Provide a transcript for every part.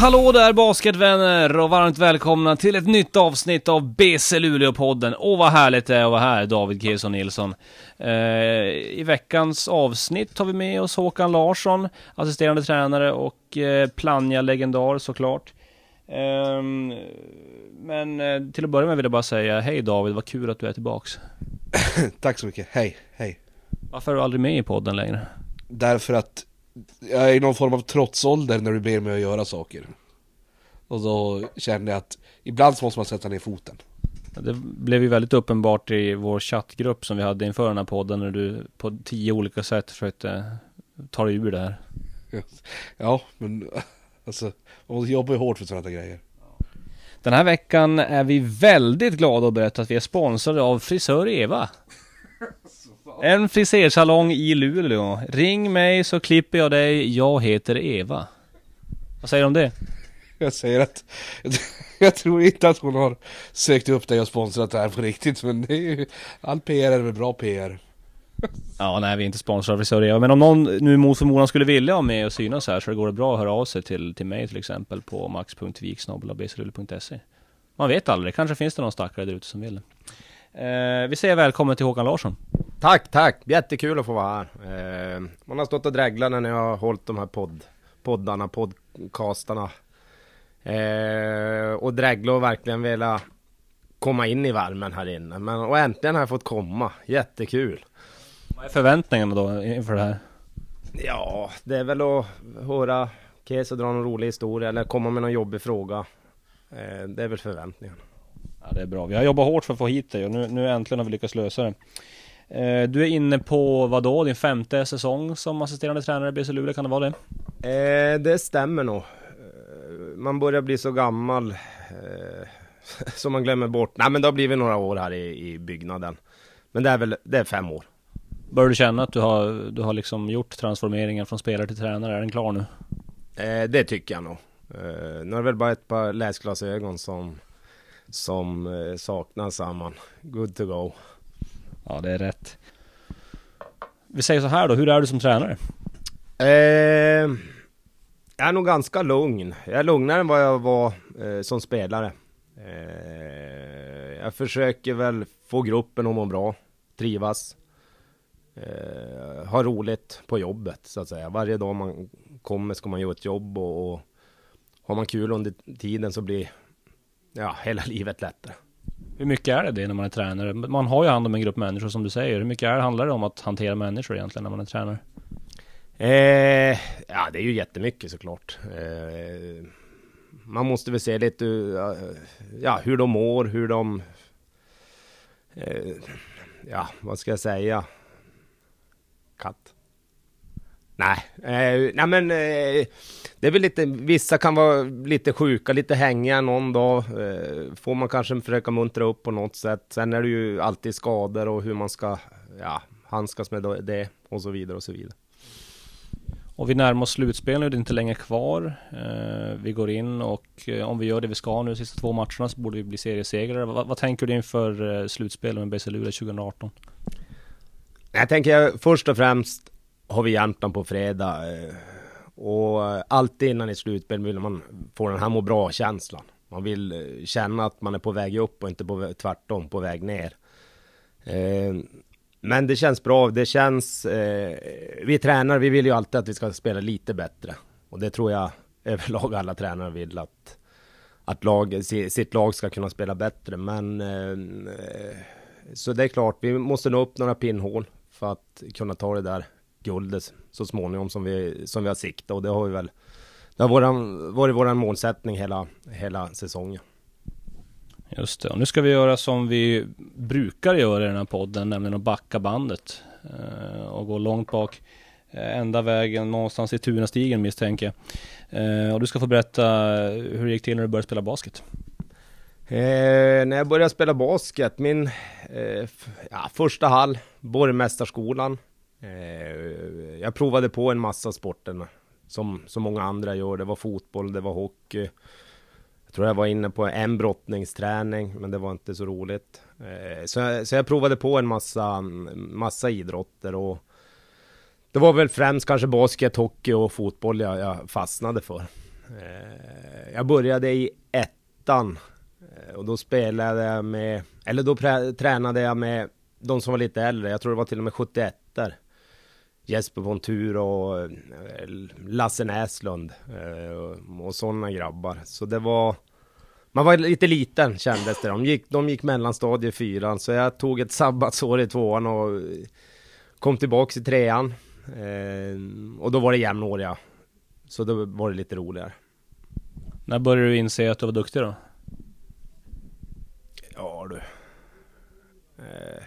Hallå där basketvänner och varmt välkomna till ett nytt avsnitt av BC Luleå-podden. Åh vad härligt det är att vara här, David Kirson Nilsson. Eh, I veckans avsnitt har vi med oss Håkan Larsson, assisterande tränare och eh, Plannja-legendar såklart. Eh, men eh, till att börja med vill jag bara säga, hej David, vad kul att du är tillbaks. Tack så mycket, hej, hej. Varför är du aldrig med i podden längre? Därför att jag är i någon form av trotsålder när du ber mig att göra saker. Och då kände jag att ibland så måste man sätta ner foten. Det blev ju väldigt uppenbart i vår chattgrupp som vi hade inför den här podden när du på tio olika sätt försökte ta dig ur det här. Ja, men alltså, man jobbar ju hårt för sådana grejer. Den här veckan är vi väldigt glada att berätta att vi är sponsrade av Frisör Eva. En frisersalong i Luleå. Ring mig så klipper jag dig. Jag heter Eva. Vad säger du om det? Jag säger att jag tror inte att hon har sökt upp dig och sponsrat det här på riktigt men det är ju, all PR är väl bra PR. Ja, nej vi är inte sponsrade av Frisör. Men om någon nu mot förmodan skulle vilja ha med och synas här så går det bra att höra av sig till, till mig till exempel på max.viksnabelabsrulle.se Man vet aldrig, kanske finns det någon stackare där ute som vill. Eh, vi säger välkommen till Håkan Larsson. Tack, tack! Jättekul att få vara här. Eh, man har stått och dreglat när jag har hållit de här podd, poddarna, podcastarna. Eh, och dreglat och verkligen velat komma in i värmen här inne. Men, och äntligen har jag fått komma. Jättekul! Vad är förväntningarna då inför det här? Ja, det är väl att höra Keso dra någon rolig historia eller komma med någon jobbig fråga. Det är väl förväntningarna. Ja, det är bra. Vi har jobbat hårt för att få hit dig och nu, nu äntligen har vi lyckats lösa det. Eh, du är inne på vad då? Din femte säsong som assisterande tränare i BC Luleå, kan det vara det? Eh, det stämmer nog. Eh, man börjar bli så gammal eh, så man glömmer bort. Nej men det har blivit några år här i, i byggnaden. Men det är väl, det är fem år. Börjar du känna att du har, du har liksom gjort transformeringen från spelare till tränare? Är den klar nu? Eh, det tycker jag nog. Eh, nu är det väl bara ett par läsglasögon som, som eh, saknas, samman. Good to go. Ja, det är rätt. Vi säger så här då, hur är du som tränare? Eh, jag är nog ganska lugn. Jag är lugnare än vad jag var eh, som spelare. Eh, jag försöker väl få gruppen att må bra, trivas. Eh, ha roligt på jobbet så att säga. Varje dag man kommer ska man göra ett jobb och, och har man kul under tiden så blir ja, hela livet lättare. Hur mycket är det det när man är tränare? Man har ju hand om en grupp människor som du säger. Hur mycket är det, handlar det om att hantera människor egentligen när man är tränare? Eh, ja, det är ju jättemycket såklart. Eh, man måste väl se lite ja, hur de mår, hur de... Eh, ja, vad ska jag säga? Katt? Nej, eh, nej men eh, det är väl lite, vissa kan vara lite sjuka, lite hängiga någon dag. Eh, får man kanske försöka muntra upp på något sätt. Sen är det ju alltid skador och hur man ska ja, handskas med det och så vidare och så vidare. Och vi närmar oss slutspel nu, det är inte länge kvar. Eh, vi går in och eh, om vi gör det vi ska nu de sista två matcherna så borde vi bli seriesegrare. vad, vad tänker du inför eh, slutspelet med BC Luleå 2018? Jag tänker först och främst har vi Jämtland på fredag. Eh, och eh, alltid innan ett slutspel vill man få den här må bra-känslan. Man vill eh, känna att man är på väg upp och inte på, tvärtom på väg ner. Eh, men det känns bra. Det känns... Eh, vi tränar, vi vill ju alltid att vi ska spela lite bättre. Och det tror jag överlag alla tränare vill att, att lag, sitt lag ska kunna spela bättre. Men... Så det är klart, vi måste nå upp några pinnhål för att kunna ta det där guldet så småningom som vi, som vi har siktat och det har vi väl Det har våran, varit vår målsättning hela, hela säsongen. Just det, och nu ska vi göra som vi brukar göra i den här podden, nämligen att backa bandet eh, och gå långt bak eh, ända vägen någonstans i Tunastigen misstänker jag. Eh, och du ska få berätta hur det gick till när du började spela basket. Eh, när jag började spela basket, min eh, ja, första hall, Borgmästarskolan, Eh, jag provade på en massa sporter som så många andra gör. Det var fotboll, det var hockey. Jag tror jag var inne på en brottningsträning, men det var inte så roligt. Eh, så, jag, så jag provade på en massa, massa idrotter och det var väl främst kanske basket, hockey och fotboll jag, jag fastnade för. Eh, jag började i ettan eh, och då spelade jag med, eller då tränade jag med de som var lite äldre. Jag tror det var till och med 71 där. Jesper von Tur och eh, Lasse Näslund och sådana grabbar. Så det var man var lite liten kändes det. De gick, de gick mellanstadie fyran, så jag tog ett sabbatsår i tvåan och kom tillbaks i trean. Eh, och då var det jämnåriga. Så då var det lite roligare. När började du inse att du var duktig då? Ja du. Eh,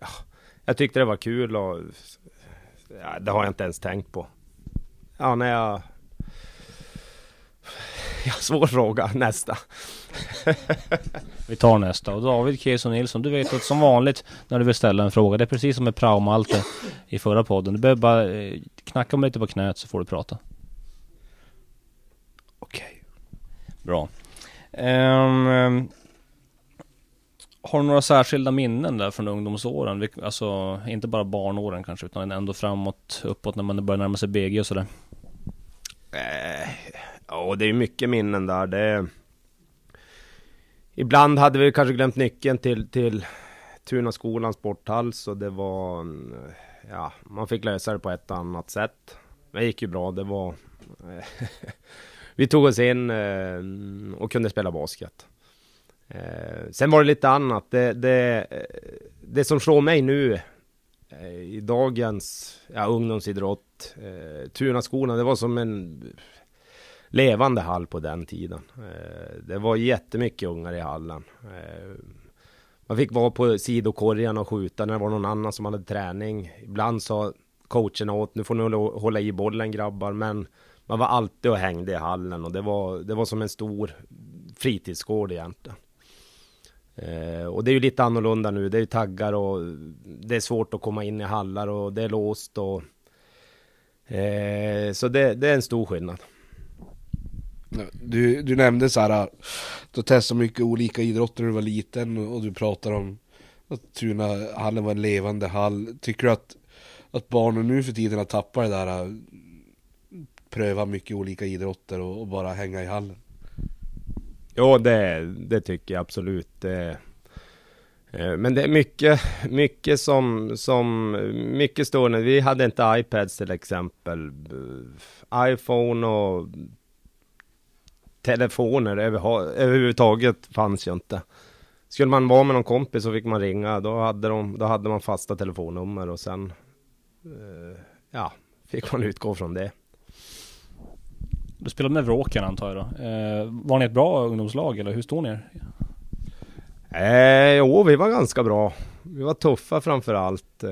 ja, jag tyckte det var kul och ja, det har jag inte ens tänkt på. Ja, när jag Ja, svår fråga. Nästa. Vi tar nästa. Och David Keson Nilsson, du vet att som vanligt när du vill ställa en fråga, det är precis som med prao i förra podden. Du behöver bara eh, knacka mig lite på knät så får du prata. Okej. Okay. Bra. Um, har du några särskilda minnen där från ungdomsåren? Alltså inte bara barnåren kanske, utan ändå framåt, uppåt när man börjar närma sig BG och sådär. Eh, Ja, det är mycket minnen där. Det... Ibland hade vi kanske glömt nyckeln till, till Tunaskolans sporthall, så det var... Ja, man fick lösa det på ett annat sätt. Det gick ju bra, det var... vi tog oss in eh, och kunde spela basket. Eh, sen var det lite annat. Det, det, eh, det som slår mig nu eh, i dagens ja, ungdomsidrott, eh, Tunaskolan, det var som en levande hall på den tiden. Eh, det var jättemycket ungar i hallen. Eh, man fick vara på sidokorgen och skjuta när det var någon annan som hade träning. Ibland sa coacherna åt, nu får ni hålla i bollen grabbar, men man var alltid och hängde i hallen och det var, det var som en stor fritidsgård egentligen. Eh, och det är ju lite annorlunda nu, det är ju taggar och det är svårt att komma in i hallar och det är låst och eh, så det, det är en stor skillnad. Du, du nämnde så här, du testade mycket olika idrotter när du var liten och du pratar om att Tunahallen var en levande hall. Tycker du att, att barnen nu för tiden har tappat det där, eh, pröva mycket olika idrotter och, och bara hänga i hallen? Ja, det, det tycker jag absolut. Det, eh, men det är mycket, mycket som, som, mycket stående. Vi hade inte iPads till exempel. iPhone och telefoner överhuvudtaget fanns ju inte. Skulle man vara med någon kompis så fick man ringa, då hade, de, då hade man fasta telefonnummer och sen eh, ja, fick man utgå från det. Du spelade med Vråken antar jag då. Eh, var ni ett bra ungdomslag eller hur står ni er? Eh, jo, vi var ganska bra. Vi var tuffa framför allt. Eh,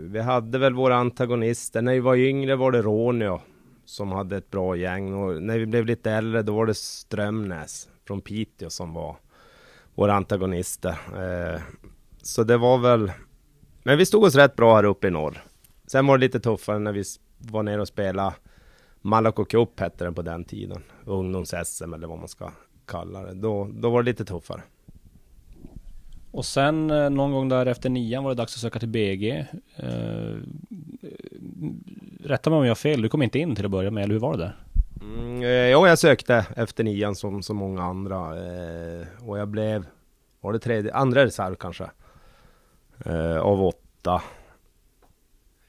vi hade väl våra antagonister. När vi var yngre var det Råneå som hade ett bra gäng och när vi blev lite äldre då var det Strömnäs från Piteå som var våra antagonister. Eh, så det var väl, men vi stod oss rätt bra här uppe i norr. Sen var det lite tuffare när vi var nere och spelade Malaco Cup hette den på den tiden. Ungdoms-SM eller vad man ska kalla det. Då, då var det lite tuffare. Och sen eh, någon gång där efter nian var det dags att söka till BG. Eh, rätta mig om jag har fel, du kom inte in till att börja med, eller hur var det där? Mm, eh, jo, jag sökte efter nian som så många andra. Eh, och jag blev, var det tredje, andra reserv kanske? Eh, av åtta.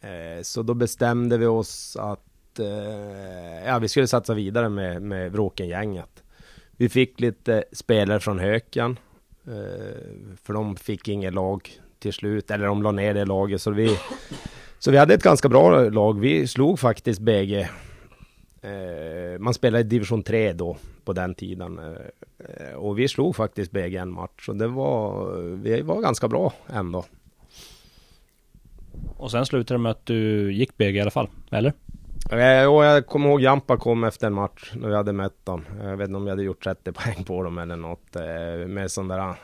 Eh, så då bestämde vi oss att eh, Eh, ja, vi skulle satsa vidare med, med Vråkengänget. Vi fick lite spelare från Höken. Eh, för de fick inget lag till slut, eller de la ner det laget. Så vi så vi hade ett ganska bra lag. Vi slog faktiskt bägge. Eh, man spelade i division 3 då, på den tiden. Eh, och vi slog faktiskt bägge en match. Så det var, vi var ganska bra ändå. Och sen slutade det med att du gick BG i alla fall, eller? Eh, och jag kommer ihåg Jampa kom efter en match när vi hade mött dem. Eh, jag vet inte om vi hade gjort 30 poäng på dem eller något. Eh, med sån där ah,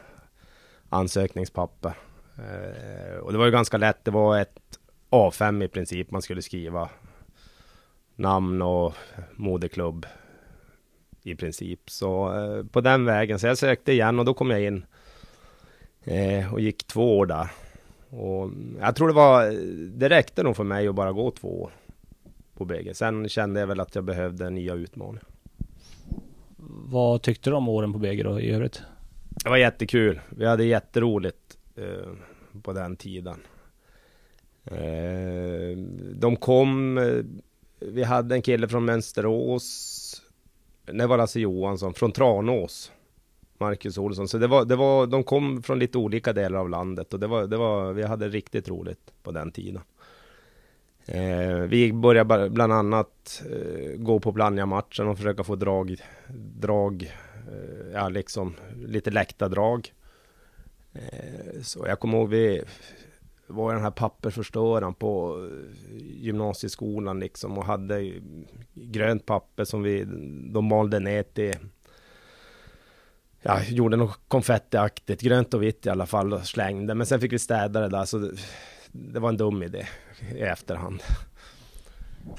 ansökningspapper. Och det var ju ganska lätt. Det var ett A5 i princip. Man skulle skriva namn och moderklubb i princip. Så på den vägen. Så jag sökte igen och då kom jag in och gick två år där. Och jag tror det var, det räckte nog för mig att bara gå två år på BG. Sen kände jag väl att jag behövde nya utmaningar. Vad tyckte du om åren på BG då i övrigt? Det var jättekul. Vi hade jätteroligt eh, på den tiden. Eh, de kom, eh, vi hade en kille från Mönsterås. Det var Lasse Johansson från Tranås. Marcus Olsson. Så det var, det var, de kom från lite olika delar av landet och det var, det var, vi hade riktigt roligt på den tiden. Eh, vi började bland annat eh, gå på Plannja-matchen och försöka få drag, drag eh, ja liksom lite läktardrag. Eh, så jag kommer ihåg vi var den här pappersförstöraren på eh, gymnasieskolan liksom och hade grönt papper som vi, de malde ner till ja, gjorde något konfettiaktigt, grönt och vitt i alla fall och slängde. Men sen fick vi städa det där så det, det var en dum idé i efterhand.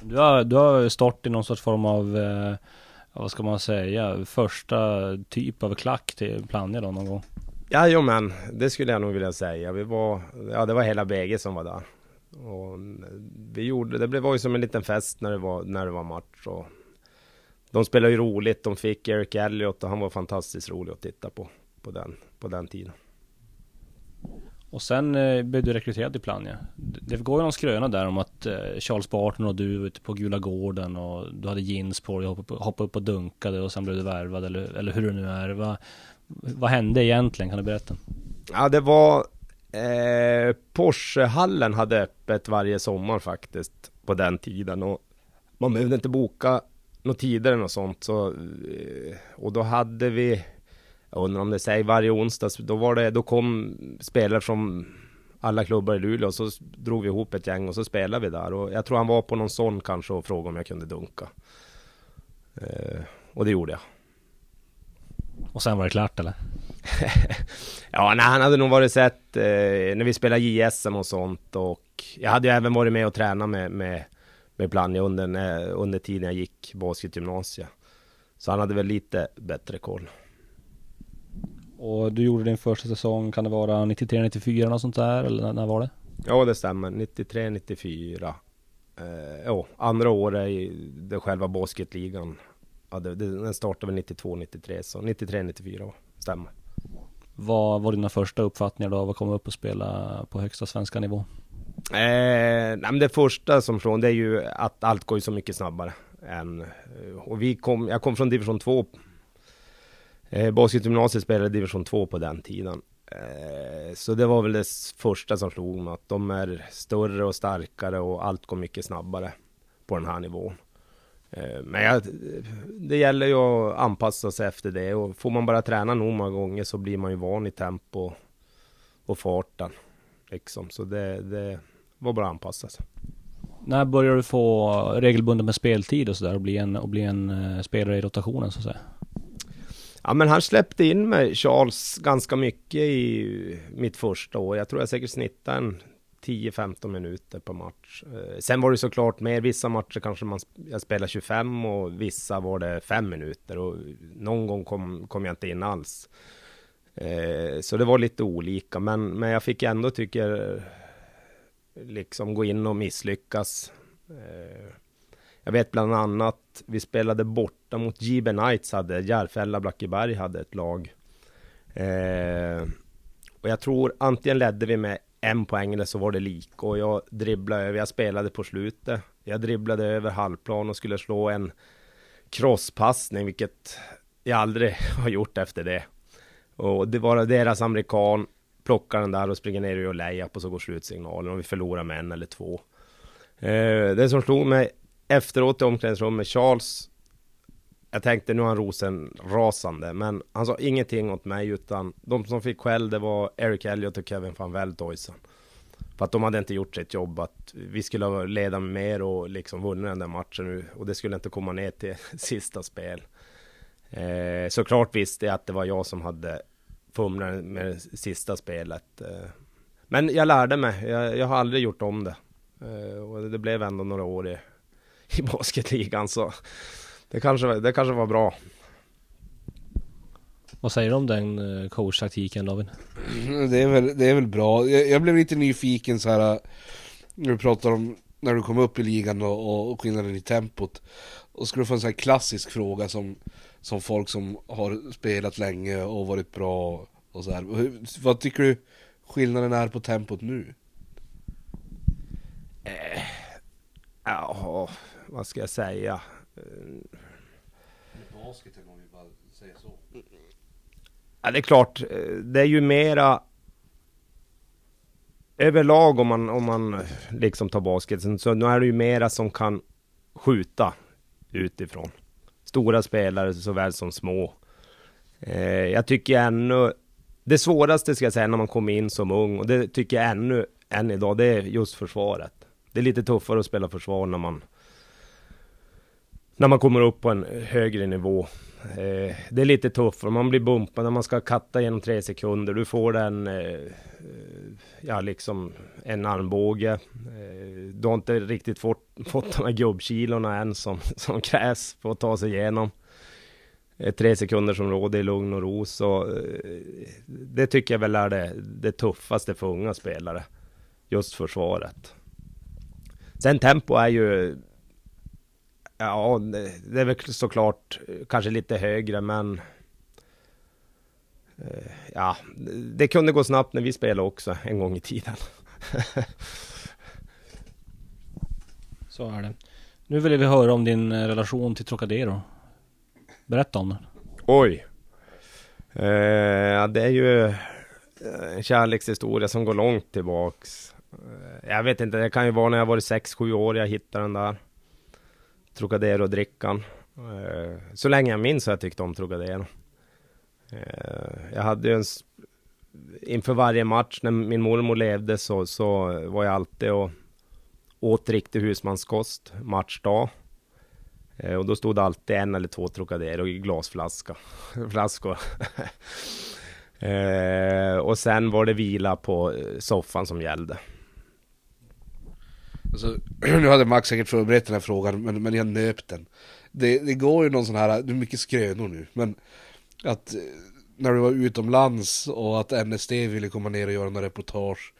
Du har, du har stått i någon sorts form av, eh, vad ska man säga, första typ av klack till Plannja då någon gång? Jajamän, det skulle jag nog vilja säga. Vi var, ja det var hela BG som var där. Och vi gjorde, det var ju som en liten fest när det var, när det var match. Och de spelade ju roligt, de fick Eric Elliott och han var fantastiskt rolig att titta på, på den, på den tiden. Och sen eh, blev du rekryterad till Plannja. Det går ju någon skröna där om att eh, Charles Barton och du var ute på Gula Gården och du hade jeans på dig och hoppade, hoppade upp och dunkade och sen blev du värvad eller, eller hur det nu är. Va, vad hände egentligen? Kan du berätta? Ja, det var eh, Porschehallen hade öppet varje sommar faktiskt på den tiden och man behövde inte boka några tider eller något sånt så eh, och då hade vi jag undrar om det säger varje onsdag då var det då kom spelare från alla klubbar i Luleå och så drog vi ihop ett gäng och så spelade vi där och jag tror han var på någon sån kanske och frågade om jag kunde dunka. Eh, och det gjorde jag. Och sen var det klart eller? ja, nej, han hade nog varit sett eh, när vi spelade JSM och sånt och jag hade ju även varit med och tränat med, med, med Plannja under, under tiden jag gick basketgymnasiet. Så han hade väl lite bättre koll. Och du gjorde din första säsong, kan det vara 93-94 något sånt där eller när var det? Ja det stämmer, 93-94. Eh, ja, andra året i den själva basketligan ja, det, den startade väl 92, 93, så 93, 94 stämmer. Vad var dina första uppfattningar då av att komma upp och spela på högsta svenska nivå? Eh, nej, men det första som från det är ju att allt går ju så mycket snabbare än och vi kom, jag kom från division 2. Eh, basketgymnasiet spelade division 2 på den tiden. Eh, så det var väl det första som slog mig att de är större och starkare och allt går mycket snabbare på den här nivån. Eh, men jag, det gäller ju att anpassa sig efter det och får man bara träna nog många gånger så blir man ju van i tempo och farten. Liksom. Så det, det var bara att anpassa sig. När började du få regelbundet med speltid och sådär och bli en, och bli en eh, spelare i rotationen så att säga? Ja men han släppte in mig, Charles, ganska mycket i mitt första år. Jag tror jag säkert snittade en 10-15 minuter per match. Eh, sen var det såklart mer, vissa matcher kanske man jag spelade 25 och vissa var det 5 minuter och någon gång kom, kom jag inte in alls. Eh, så det var lite olika, men, men jag fick ändå, tycker jag, liksom gå in och misslyckas. Eh, jag vet bland annat, vi spelade borta mot JB Knights, hade Järfälla Blackeberg hade ett lag. Eh, och jag tror antingen ledde vi med en poäng eller så var det lik och jag dribblade över, jag spelade på slutet. Jag dribblade över halvplan och skulle slå en crosspassning, vilket jag aldrig har gjort efter det. Och det var deras amerikan, plockar den där och springer ner och gör layup och så går slutsignalen och vi förlorar med en eller två. Eh, det som slog mig efteråt i omklädningsrummet, Charles jag tänkte nu är han rosen rasande, men han sa ingenting åt mig utan de som fick skäll det var Eric Elliot och Kevin van Veldhuizen. För att de hade inte gjort sitt jobb, att vi skulle ha leda med mer och liksom vunnit den där matchen nu. Och det skulle inte komma ner till sista spel. Eh, såklart visste jag att det var jag som hade fumlat med det sista spelet. Eh, men jag lärde mig, jag, jag, har aldrig gjort om det. Eh, och det blev ändå några år i, i basketligan så det kanske, det kanske var bra. Vad säger du om den eh, coachtaktiken David? Mm, det är väl, det är väl bra. Jag, jag blev lite nyfiken så här när du pratar om när du kom upp i ligan och, och, och skillnaden i tempot. Och skulle du få en sån här klassisk fråga som, som folk som har spelat länge och varit bra och så här. Hur- Vad tycker du skillnaden är på tempot nu? Ja, vad ska jag säga? Basketen om vi bara säger så. Ja, det är klart, eh, det är ju mera överlag om man, om man liksom tar basketen, så nu är det ju mera som kan skjuta utifrån. Stora spelare såväl som små. Eh, jag tycker ännu, det svåraste ska jag säga när man kommer in som ung, och det tycker jag ännu, än idag, det är just försvaret. Det är lite tuffare att spela försvar när man när man kommer upp på en högre nivå. Eh, det är lite tuffare, man blir bumpad när man ska katta genom tre sekunder. Du får en, eh, ja liksom en armbåge. Eh, du har inte riktigt fått, fått de här gubbkilorna än som, som krävs för att ta sig igenom. Eh, tre sekunder som i lugn och ro. Så eh, det tycker jag väl är det, det tuffaste för unga spelare. Just försvaret. Sen tempo är ju Ja, det är väl såklart eh, kanske lite högre, men... eh, Ja, det kunde gå snabbt när vi spelade också, en gång i tiden. Så är det. Nu vill vi höra om din eh, relation till Trocadero. Berätta om den. Oj! Eh, det är ju en kärlekshistoria som går långt tillbaks. Jag vet inte, det kan ju vara när jag var 6-7 år jag hittade den där. Trocadero-drickan. Eh, så länge jag minns har jag tyckt om Trocadero. Eh, jag hade ju en... Inför varje match när min mormor levde så, så var jag alltid och åt riktig husmanskost matchdag. Eh, och då stod det alltid en eller två Trocadero i glasflaska. Flaskor. eh, och sen var det vila på eh, soffan som gällde. Alltså, nu hade Max säkert förberett den här frågan, men, men jag nöp den. Det, det går ju någon sån här, det är mycket skrönor nu, men att eh, när du var utomlands och att NSD ville komma ner och göra några reportage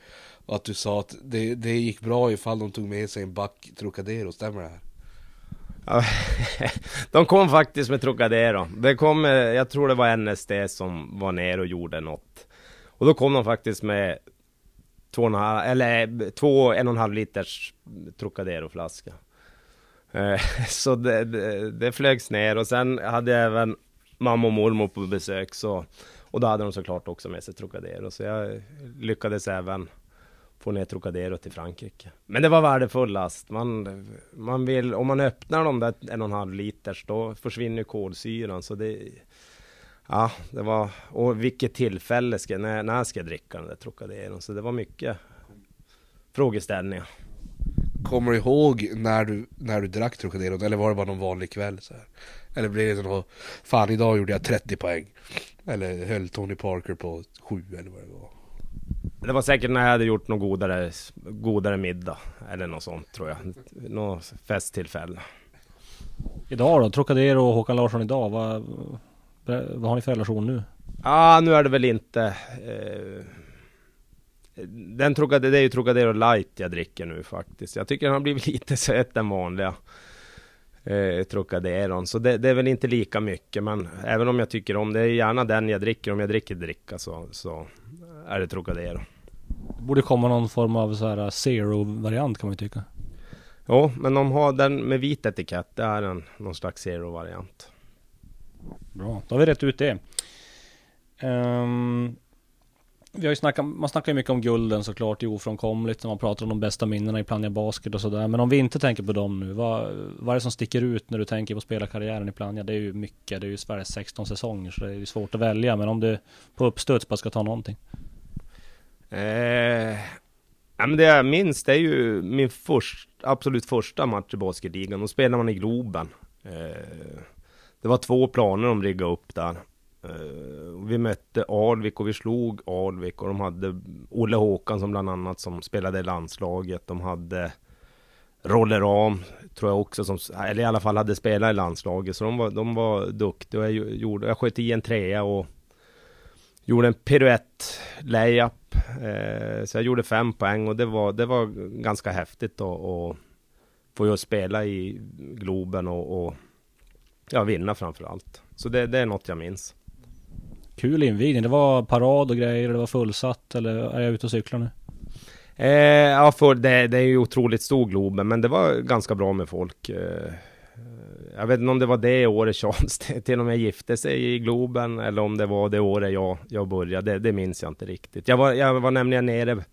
och att du sa att det, det gick bra ifall de tog med sig en back Trocadero, stämmer det här? Ja, De kom faktiskt med Trocadero. Det kom, eh, jag tror det var NSD som var ner och gjorde något. Och då kom de faktiskt med två, och en halv- eller två en och en halv liters Trocadero-flaska. Eh, så det, det, det flögs ner och sen hade jag även mamma och mormor på besök så och då hade de såklart också med sig Trocadero så jag lyckades även få ner Trocadero till Frankrike. Men det var värdefull last. Man, man vill, om man öppnar de där en och en halv liters då försvinner ju kolsyran så det Ja, det var, och vilket tillfälle ska, när, när ska jag dricka den där Trocadero? Så det var mycket frågeställningar. Kommer du ihåg när du, när du drack Trocadero, eller var det bara någon vanlig kväll så här? Eller blev det något, fan idag gjorde jag 30 poäng. Eller höll Tony Parker på 7 eller vad det var. Det var säkert när jag hade gjort någon godare, godare middag eller något sånt tror jag. Något festtillfälle. Idag då? Trocadero och Håkan Larsson idag. Vad, vad har ni för relation nu? Ja, nu är det väl inte... Eh, den Trocadero, det är ju Trocadero light jag dricker nu faktiskt. Jag tycker den har blivit lite söt den vanliga eh, Trocaderon. Så det, det är väl inte lika mycket, men även om jag tycker om det, är gärna den jag dricker. Om jag dricker dricka så, så är det Trocadero. Det borde komma någon form av så här zero-variant kan man ju tycka. Jo, men de har den med vit etikett. Det är en, någon slags zero-variant. Bra, då har vi rätt ut det. Um, vi har ju snackat, man snackar ju mycket om gulden såklart, det är ofrånkomligt när man pratar om de bästa minnena i Plannja Basket och sådär. Men om vi inte tänker på dem nu, vad, vad är det som sticker ut när du tänker på spelarkarriären i Plannja? Det är ju mycket, det är ju Sveriges 16 säsonger så det är ju svårt att välja. Men om du på uppstuds bara ska ta någonting. Eh, ja, men det jag minns, det är ju min först, absolut första match i basketligan. Då spelade man i Globen. Eh, det var två planer de riggade upp där. Eh, vi mötte Alvik och vi slog Alvik och de hade Olle Håkan som bland annat som spelade i landslaget. De hade Rolle Ram, tror jag också, som, eller i alla fall hade spelat i landslaget. Så de var, de var duktiga. Jag, gjorde, jag sköt i en trea och gjorde en piruett layup. Eh, så jag gjorde fem poäng och det var, det var ganska häftigt att, att få just spela i Globen och, och ja, vinna framför allt. Så det, det är något jag minns. Kul invigning. Det var parad och grejer det var fullsatt eller är jag ute och cyklar nu? Eh, ja, för det, det är ju otroligt stor Globen, men det var ganska bra med folk. Eh, jag vet inte om det var det året Charles till och med gifte sig i Globen, eller om det var det året jag, jag började. Det, det minns jag inte riktigt. Jag var, jag var nämligen nere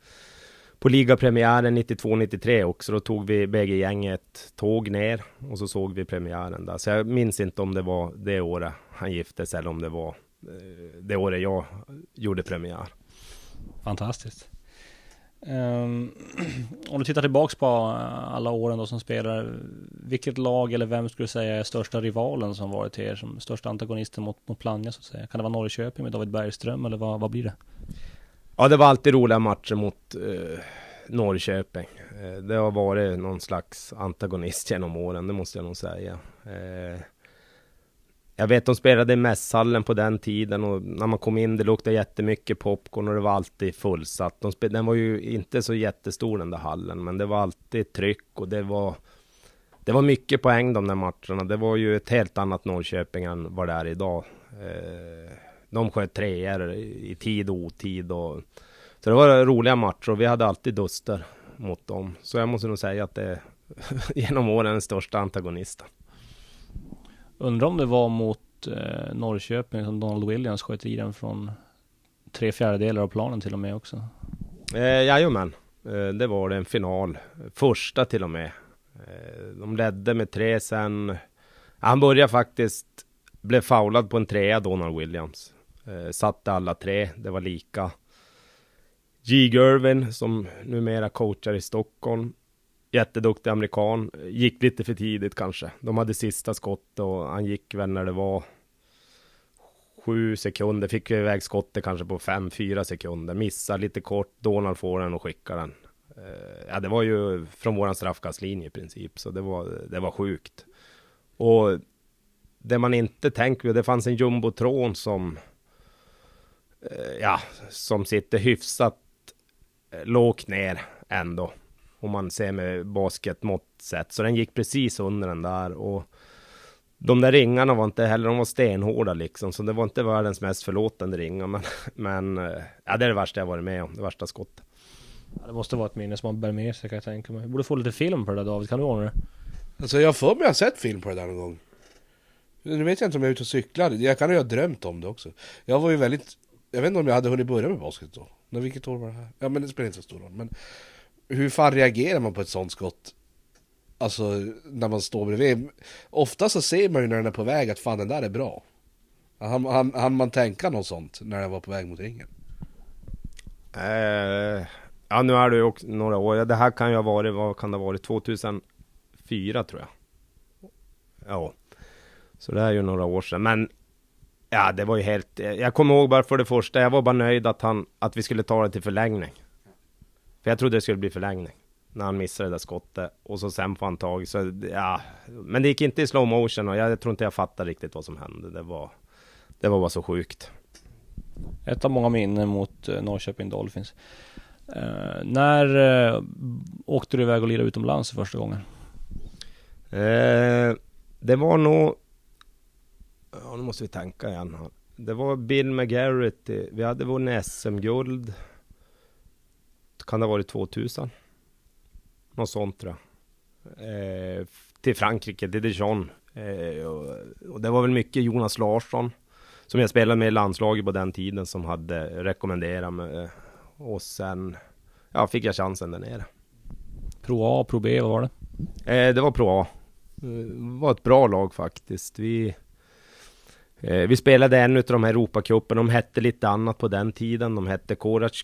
på ligapremiären 92-93 också. Då tog vi bägge gänget tåg ner och så såg vi premiären där. Så jag minns inte om det var det året han gifte sig eller om det var eh, det året jag gjorde premiär. Fantastiskt. Um, om du tittar tillbaks på eh, alla åren då som spelare, vilket lag eller vem skulle du säga är största rivalen som varit till er som största antagonisten mot, mot Plannja så att säga? Kan det vara Norrköping med David Bergström eller vad, vad blir det? Ja, det var alltid roliga matcher mot eh, Norrköping. Eh, det har varit någon slags antagonist genom åren, det måste jag nog säga. Eh, jag vet de spelade i mässhallen på den tiden och när man kom in det luktade jättemycket popcorn och det var alltid fullsatt. De spel, den var ju inte så jättestor den där hallen men det var alltid tryck och det var Det var mycket poäng de där matcherna. Det var ju ett helt annat Norrköping än vad det är idag. Eh, de sköt treor i tid och otid och Så det var roliga matcher och vi hade alltid duster mot dem. Så jag måste nog säga att det är genom åren den största antagonisten. Undrar om det var mot eh, Norrköping som Donald Williams sköt i den från tre fjärdedelar av planen till och med också. Eh, jajamän, eh, det var det en final. Första till och med. Eh, de ledde med tre sen. Han började faktiskt, blev foulad på en trea Donald Williams. Eh, satte alla tre, det var lika. G. Gervin som numera coachar i Stockholm jätteduktig amerikan. Gick lite för tidigt kanske. De hade sista skott och han gick väl när det var sju sekunder. Fick iväg skottet kanske på fem, fyra sekunder. Missar lite kort. Donald får den och skickar den. Eh, ja, det var ju från våran straffkastlinje i princip, så det var, det var sjukt. Och det man inte tänker, det fanns en jumbotron som ja, som sitter hyfsat eh, lågt ner ändå. Om man ser med basketmått sett. Så den gick precis under den där. Och de där ringarna var inte heller, de var stenhårda liksom. Så det var inte världens mest förlåtande ringar. Men, men eh, ja, det är det värsta jag varit med om. Det värsta skottet. Ja, det måste vara ett minne som man bär med sig kan jag tänka mig. Du borde få lite film på det där David, kan du ordna det? Alltså jag får mig jag har sett film på det där någon gång. Nu vet jag inte om jag är ute och cyklar, jag kan ju ha drömt om det också. Jag var ju väldigt, jag vet inte om jag hade hunnit börja med basket då. Men vilket år var det här? Ja men det spelar inte så stor roll. Men hur fan reagerar man på ett sånt skott? Alltså när man står bredvid. Ofta så ser man ju när den är på väg att fan den där är bra. Han, han, han man tänka något sånt när den var på väg mot ringen? Eh, ja nu är det ju också några år. Det här kan ju ha varit, vad kan det ha varit? 2004 tror jag. Ja. Så det är ju några år sedan. Men ja, det var ju helt... Jag kommer ihåg bara för det första, jag var bara nöjd att han, att vi skulle ta det till förlängning. För jag trodde det skulle bli förlängning. När han missade det där skottet. Och så sen får han tag. Så ja. Men det gick inte i slow motion och jag tror inte jag fattade riktigt vad som hände. Det var, det var bara så sjukt. Ett av många minnen mot eh, Norrköping Dolphins. Uh, när uh, åkte du iväg och lirade utomlands första gången? Uh, det var nog... Ja, nu måste vi tänka igen. Det var Bill McGarrett. Vi hade vunnit SM-guld kan det ha varit 2000? Något sånt tror jag. Eh, till Frankrike, till Dijon. Eh, och, och, det var väl mycket Jonas Larsson. Som jag spelade med i landslaget på den tiden som hade rekommenderat mig. Och sen ja, fick jag chansen där nere. Pro A, Pro B, vad var det? Eh, det var Pro A. Det var ett bra lag faktiskt. Vi, eh, Eh, vi spelade en av de här Europacupen. De hette lite annat på den tiden. De hette Korac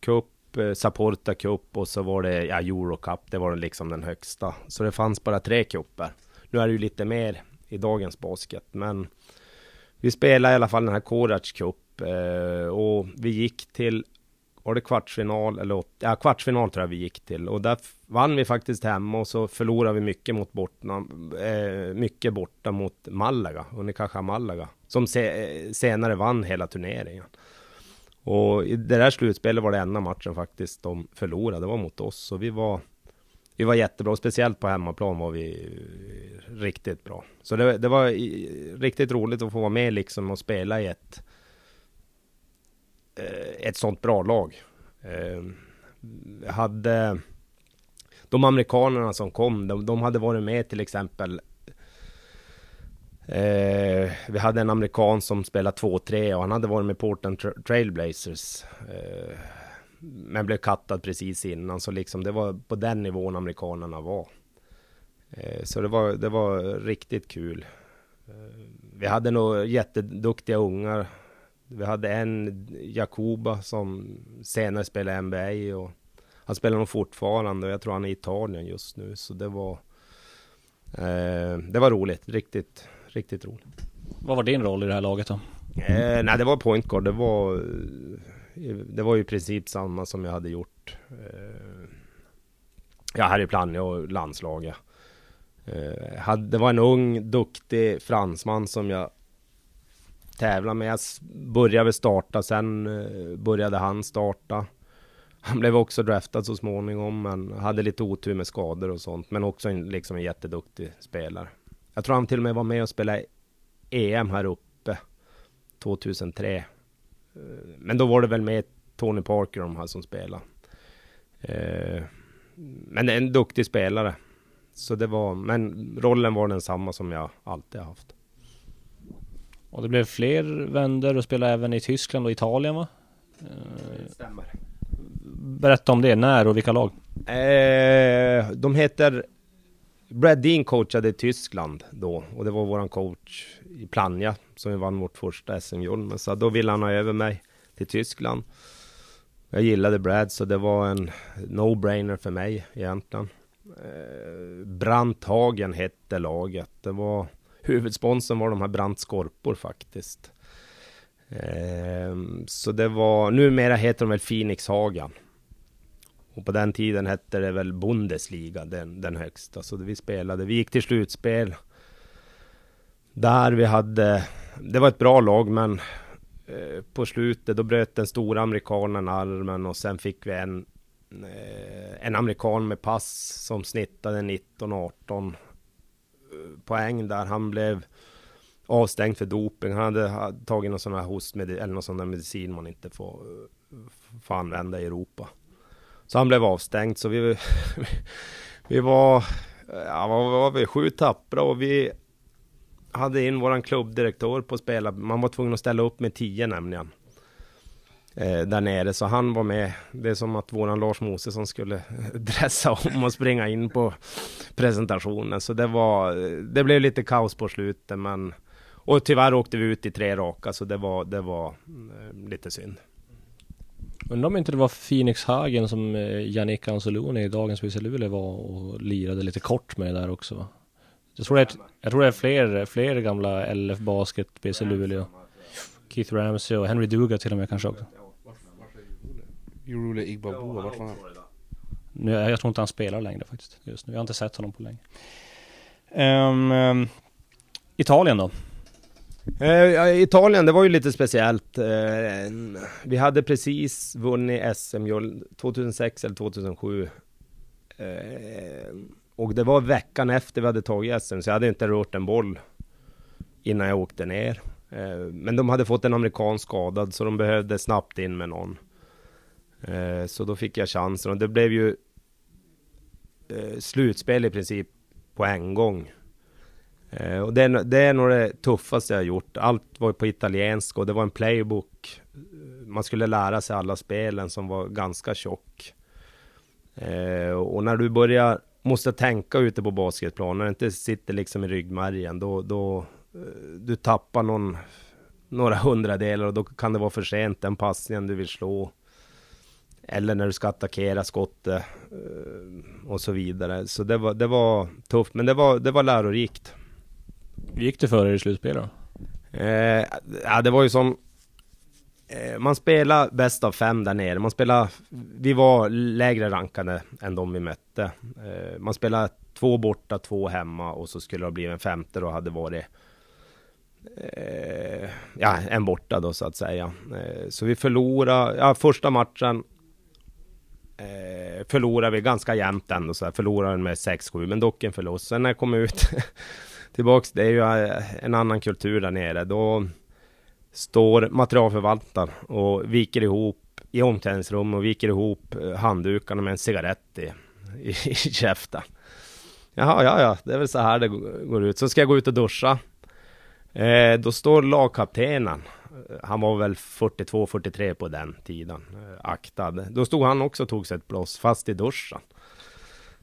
Cup eh, Saporta Cup och så var det ja, Eurocup. Det var liksom den högsta. Så det fanns bara tre cuper. Nu är det ju lite mer i dagens basket, men vi spelade i alla fall den här Korac Cup eh, och vi gick till var det kvartsfinal eller ja, kvartsfinal tror jag vi gick till och där vann vi faktiskt hemma och så förlorade vi mycket mot bortna, eh, mycket borta mot Malaga, Unicaja Malaga, som se, eh, senare vann hela turneringen. Och i det där slutspelet var det enda matchen faktiskt de förlorade, det var mot oss. Så vi var... vi var jättebra, speciellt på hemmaplan var vi eh, riktigt bra. Så det, det var eh, riktigt roligt att få vara med liksom och spela i ett, eh, Eh, ett sånt bra lag. Eh, hade de amerikanerna som kom, de, de hade varit med till exempel Eh, vi hade en amerikan som spelade 2-3 och han hade varit med Portland tra Trailblazers. Eh, men blev kattad precis innan, så liksom det var på den nivån amerikanerna var. Eh, så det var, det var riktigt kul. Eh, vi hade nog jätteduktiga ungar. Vi hade en Jakoba som senare spelade NBA och han spelar nog fortfarande och jag tror han är i Italien just nu. Så det var eh, Det var roligt, riktigt, riktigt roligt. Vad var din roll i det här laget då? Eh, nej, det var point guard. Det var det var ju i princip samma som jag hade gjort eh, Ja, här i Plannja och landslaget. Eh, det var en ung, duktig fransman som jag tävla med. Jag började väl starta, sen eh, började han starta. Han blev också draftad så småningom, men hade lite otur med skador och sånt. Men också en, liksom en jätteduktig spelare. Jag tror han till och med var med och spelade EM här uppe 2003. Eh, men då var det väl med Tony Parker de här som spelade. Eh, men en duktig spelare. Så det var, men rollen var densamma som jag alltid haft. Och det blev fler vänder och spelade även i Tyskland och Italien va? Det stämmer. Berätta om det, när och vilka lag? Eh, de heter Brad Dean coachade i Tyskland då och det var våran coach i Plannja som vi vann vårt första SM-guld med. Så då ville han ha över mig till Tyskland. Jag gillade Brad så det var en no-brainer för mig egentligen. Eh, Brandthagen hette laget. Det var huvudsponsorn var de här Brandt Skorpor faktiskt. Ehm, så det var, numera heter de väl Phoenix Haga. Och på den tiden hette det väl Bundesliga, den, den högsta. Så vi spelade, vi gick till slutspel. Där vi hade, det var ett bra lag men eh, på slutet då bröt den stora amerikanen armen och sen fick vi en, eh, en amerikan med pass som snittade 19-18 poäng där. Han blev avstängd för doping. Han hade tagit någon sån här hostmedicin eller någon sån där medicin man inte får, eh, får använda i Europa. Så han blev avstängd så vi, vi var, ja vad var vi, sju tappra och vi hade in våran klubbdirektör på att spela. Man var tvungen att ställa upp med tio nämligen. Eh, där nere, så han var med. Det är som att våran Lars Mosesson skulle dressa om och springa in på presentationen. Så det var, eh, det blev lite kaos på slutet men och tyvärr åkte vi ut i tre raka så det var, det var eh, lite synd. Undrar om inte det var Phoenix Hagen som eh, Jannik Anzoloni i dagens BC Luleå var och lirade lite kort med där också va? Jag tror det är, jag tror det är fler, fler gamla LF Basket, BC Luleå. Keith Ramsey och Henry Duga till och med kanske också. Jurule Igbaboa, vart var han? Nu, jag tror inte han spelar längre faktiskt just nu. Jag har inte sett honom på länge. Um, um, Italien då? Eh, Italien, det var ju lite speciellt. Eh, vi hade precis vunnit SM-guld 2006 eller 2007. Eh, och det var veckan efter vi hade tagit SM, så jag hade inte rört en boll innan jag åkte ner. Men de hade fått en amerikan skadad, så de behövde snabbt in med någon. Eh, så då fick jag chansen och det blev ju eh, slutspel i princip på en gång. Eh, och det är, det är nog det tuffaste jag har gjort. Allt var på italienska och det var en playbook. Man skulle lära sig alla spelen som var ganska tjock. Eh, och när du börjar, måste tänka ute på basketplanen, när det inte sitter liksom i ryggmärgen, då, då eh, du tappar någon, några hundradelar och då kan det vara för sent, den passningen du vill slå. Eller när du ska attackera skottet eh, och så vidare. Så det var, det var tufft, men det var, det var lärorikt. Gick det för er i slutspelet då? Eh, ja, det var ju som... Eh, man spelar bäst av fem där nere. Man spelar... Vi var lägre rankade än de vi mötte. Eh, man spelar två borta, två hemma och så skulle det bli en femte då hade varit... Eh, ja, en borta då så att säga. Eh, så vi förlorade... Ja, första matchen Eh, förlorade vi ganska jämnt ändå, så här, förlorade med 6-7, men dock en förlust. Sen när jag kom ut tillbaks, det är ju eh, en annan kultur där nere. Då står materialförvaltaren och viker ihop i omklädningsrummet och viker ihop eh, handdukarna med en cigarett i, i, i käften. Jaha, ja, ja, det är väl så här det går ut. Så ska jag gå ut och duscha. Eh, då står lagkaptenen, han var väl 42-43 på den tiden, eh, aktad. Då stod han också och tog sig ett blås, fast i duschen.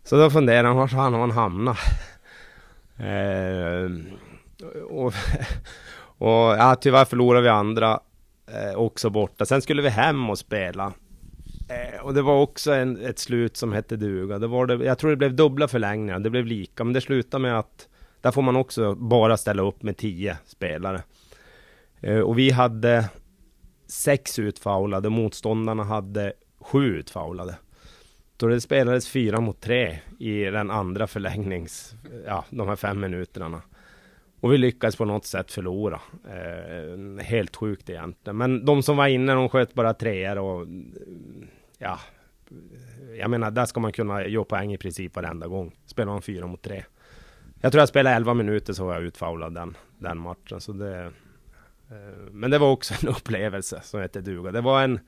Så då funderade han, var fan har han hamnat? Eh, och, och ja, tyvärr förlorade vi andra eh, också borta. Sen skulle vi hem och spela. Eh, och det var också en, ett slut som hette duga. Det var det, jag tror det blev dubbla förlängningar, det blev lika. Men det slutade med att där får man också bara ställa upp med tio spelare. Eh, och vi hade sex utfaulade, motståndarna hade sju utfaulade. Då det spelades fyra mot tre i den andra förlängnings, ja, de här fem minuterna. Och vi lyckades på något sätt förlora. Eh, helt sjukt egentligen. Men de som var inne, de sköt bara treor och ja, jag menar, där ska man kunna göra poäng i princip varenda gång. Spelar man fyra mot tre. Jag tror jag spelade 11 minuter så var jag utfaulad den, den matchen. Så det, Eh, men det var också en upplevelse som hette duga. Det var en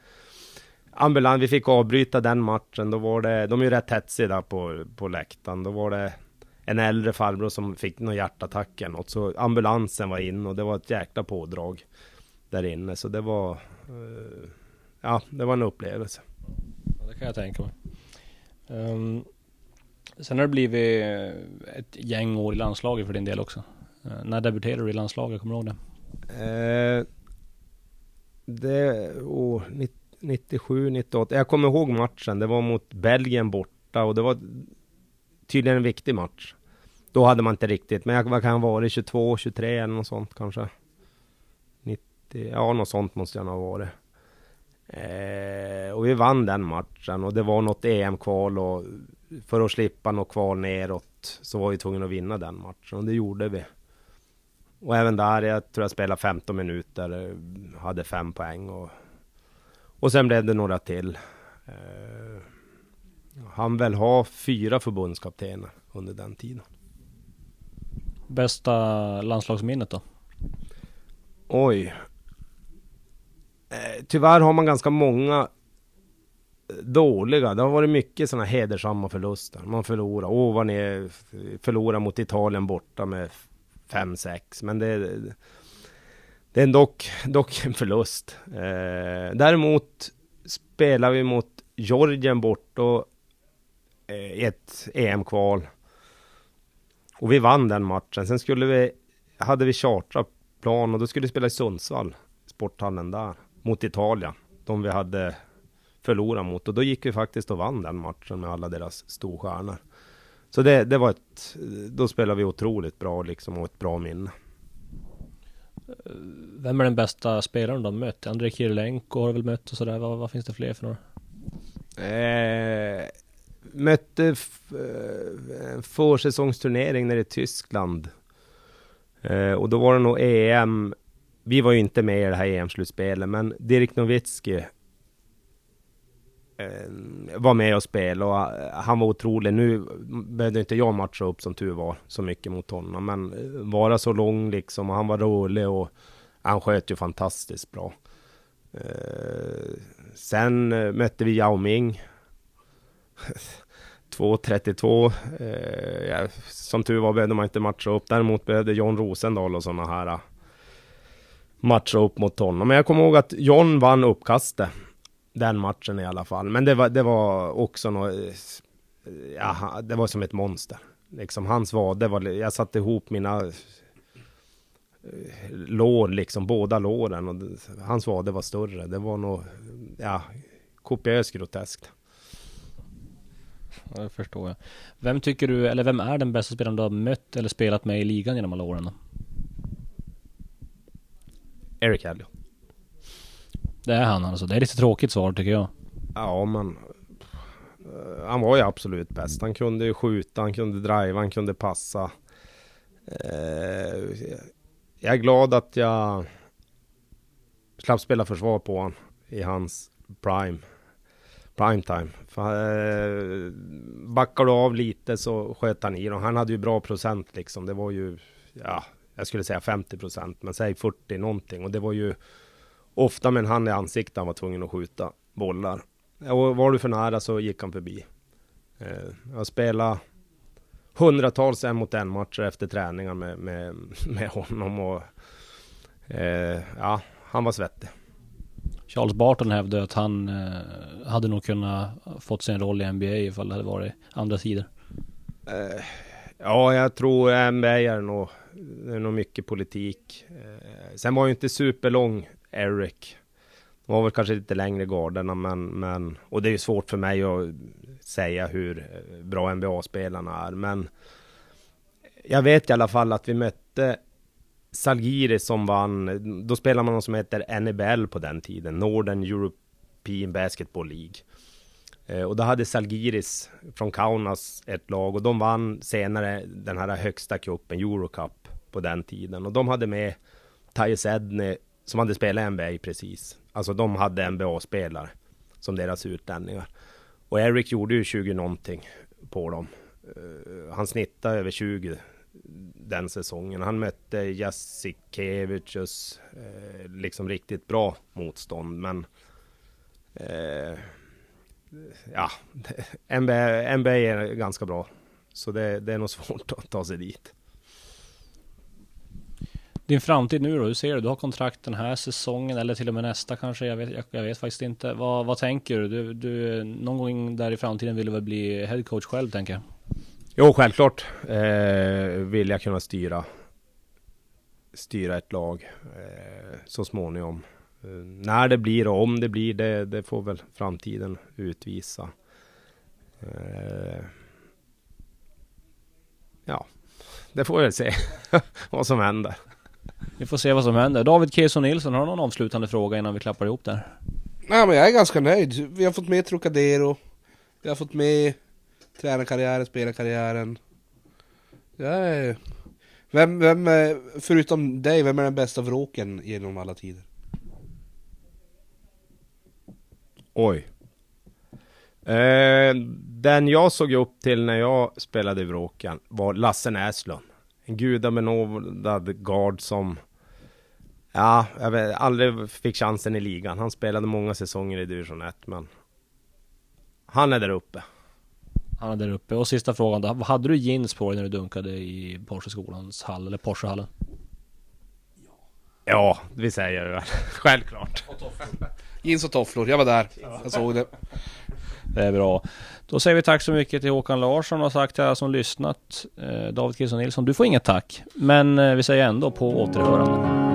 ambulans, vi fick avbryta den matchen. Då var det, de är ju rätt hetsiga där på, på läktaren. Då var det en äldre farbror som fick någon hjärtattack eller något. Så ambulansen var in och det var ett jäkla pådrag där inne. Så det var, eh, ja, det var en upplevelse. Ja, det kan jag tänka mig. Um, sen har det blivit ett gäng år i landslaget för din del också. Uh, när debuterade du i landslaget? Kommer du ihåg det? Eh, det, oh, 97, 98. Jag kommer ihåg matchen. Det var mot Belgien borta och det var tydligen en viktig match. Då hade man inte riktigt, men jag, vad kan ha varit? 22, 23 eller något sånt kanske? 90, ja något sånt måste jag nog ha varit. Eh, och vi vann den matchen och det var något EM-kval och för att slippa något kval neråt så var vi tvungna att vinna den matchen och det gjorde vi. Och även där, jag tror jag spelade 15 minuter, hade fem poäng och, och sen blev det några till. Eh, han väl ha fyra förbundskaptener under den tiden. Bästa landslagsminnet då? Oj. Eh, tyvärr har man ganska många eh, dåliga. Det har varit mycket sådana hedersamma förluster. Man förlorar. Åh, vad ni förlorar mot Italien borta med 5-6. Men det, det är dock, dock en förlust. Eh, däremot spelar vi mot Georgien bort och eh, i ett EM-kval. Och vi vann den matchen. Sen skulle vi, hade vi chartrat plan och då skulle vi spela i Sundsvall, sporthallen där mot Italien. De vi hade förlorat mot. Och då gick vi faktiskt och vann den matchen med alla deras storstjärnor. Så det, det var ett, då spelade vi otroligt bra liksom och ett bra minne. Vem är den bästa spelaren du har mött? Andrei Kirilenko har du väl mött och sådär. Vad, vad finns det fler för några? Eh, mötte eh, en försäsongsturnering nere i Tyskland. Eh, och då var det nog EM vi var ju inte med i det här EM-slutspelet, men Dirk Nowitzki eh, Eh, var med och spelade och eh, han var otrolig. Nu behövde inte jag matcha upp som tur var så mycket mot honom, men eh, vara så lång liksom och han var rolig och han sköt ju fantastiskt bra. Sen mötte vi Yao Ming. 2.32. som tur var behövde man inte matcha upp. Däremot behövde John Rosendahl och sådana här matcha upp mot honom. Men jag kommer ihåg att John vann uppkastet. Den matchen i alla fall. Men det var, det var också något... Ja, det var som ett monster. Liksom hans vade var... Jag satte ihop mina eh, lår, liksom båda låren. Och hans vade var större. Det var nog, ja, kopiöst groteskt. Ja, det förstår jag. Vem tycker du, eller vem är den bästa spelaren du har mött eller spelat med i ligan genom alla åren? Eric Hadley. Det är han alltså. Det är lite tråkigt svar tycker jag. Ja, men eh, han var ju absolut bäst. Han kunde ju skjuta, han kunde driva, han kunde passa. Eh, jag är glad att jag slapp spela försvar på honom i hans prime. Prime time. Eh, backar du av lite så sköt han i dem. Han hade ju bra procent liksom. Det var ju, ja, jag skulle säga 50 procent, men säg 40 någonting. Och det var ju ofta med en hand i ansiktet han var tvungen att skjuta bollar. Och var du för nära så gick han förbi. Eh, jag spelade hundratals en mot en matcher efter träningar med, med, med honom och eh, ja, han var svettig. Charles Barton hävdade att han eh, hade nog kunnat fått sin roll i NBA ifall det hade varit andra sidor. Eh, ja, jag tror NBA är nog, det är nog mycket politik. Eh, sen var ju inte superlång Eric. De var väl kanske lite längre garderna, men, men och det är ju svårt för mig att säga hur eh, bra NBA-spelarna är, men jag vet i alla fall att vi mötte Salgiri som vann, då spelade man något som heter NBL på den tiden, Northern European Basketball League. Eh, och då hade Salgiris från Kaunas ett lag och de vann senare den här högsta cupen, Eurocup, på den tiden. Och de hade med Tyus Edney som hade spelat NBA precis. Alltså de hade NBA-spelare som deras utlänningar. Och Eric gjorde ju 20 någonting på dem. Uh, han snittade över 20 den säsongen. Han mötte Jasikevicius, uh, eh, liksom riktigt bra motstånd. Men uh, ja, NBA, NBA är ganska bra. Så det, det är nog svårt att ta sig dit. Din framtid nu då, hur ser du? Du har kontrakt den här säsongen eller till och med nästa kanske? Jag vet, jag, jag vet faktiskt inte. Vad, vad tänker du? du? Du, någon gång där i framtiden vill du väl bli headcoach själv tänker jag? Jo, självklart eh, vill jag kunna styra styra ett lag eh, så småningom. Eh, när det blir och om det blir, det, det får väl framtiden utvisa. Eh, ja, det får vi väl se vad som händer. Vi får se vad som händer. David Keson Nilsson, har du någon avslutande fråga innan vi klappar ihop där? Nej men jag är ganska nöjd. Vi har fått med Trocadero. Vi har fått med tränarkarriären, spelarkarriären. Jag är... Vem, vem, förutom dig, vem är den bästa vråken genom alla tider? Oj. Eh, den jag såg upp till när jag spelade i Vråken var Lasse Näslund. En gudabenådad gard som Ja, jag vet, aldrig fick chansen i ligan. Han spelade många säsonger i division 1, men han är där uppe. Han är där uppe. Och sista frågan då. Hade du jeans på dig när du dunkade i Porsche-skolans hall, eller Porschehallen? Ja, vi säger det. Självklart. Jeans och tofflor, jag var där. Jag såg det. Det är bra. Då säger vi tack så mycket till Håkan Larsson och sagt till alla som lyssnat. Eh, David Kilsson Nilsson, du får inget tack. Men eh, vi säger ändå på återhörande.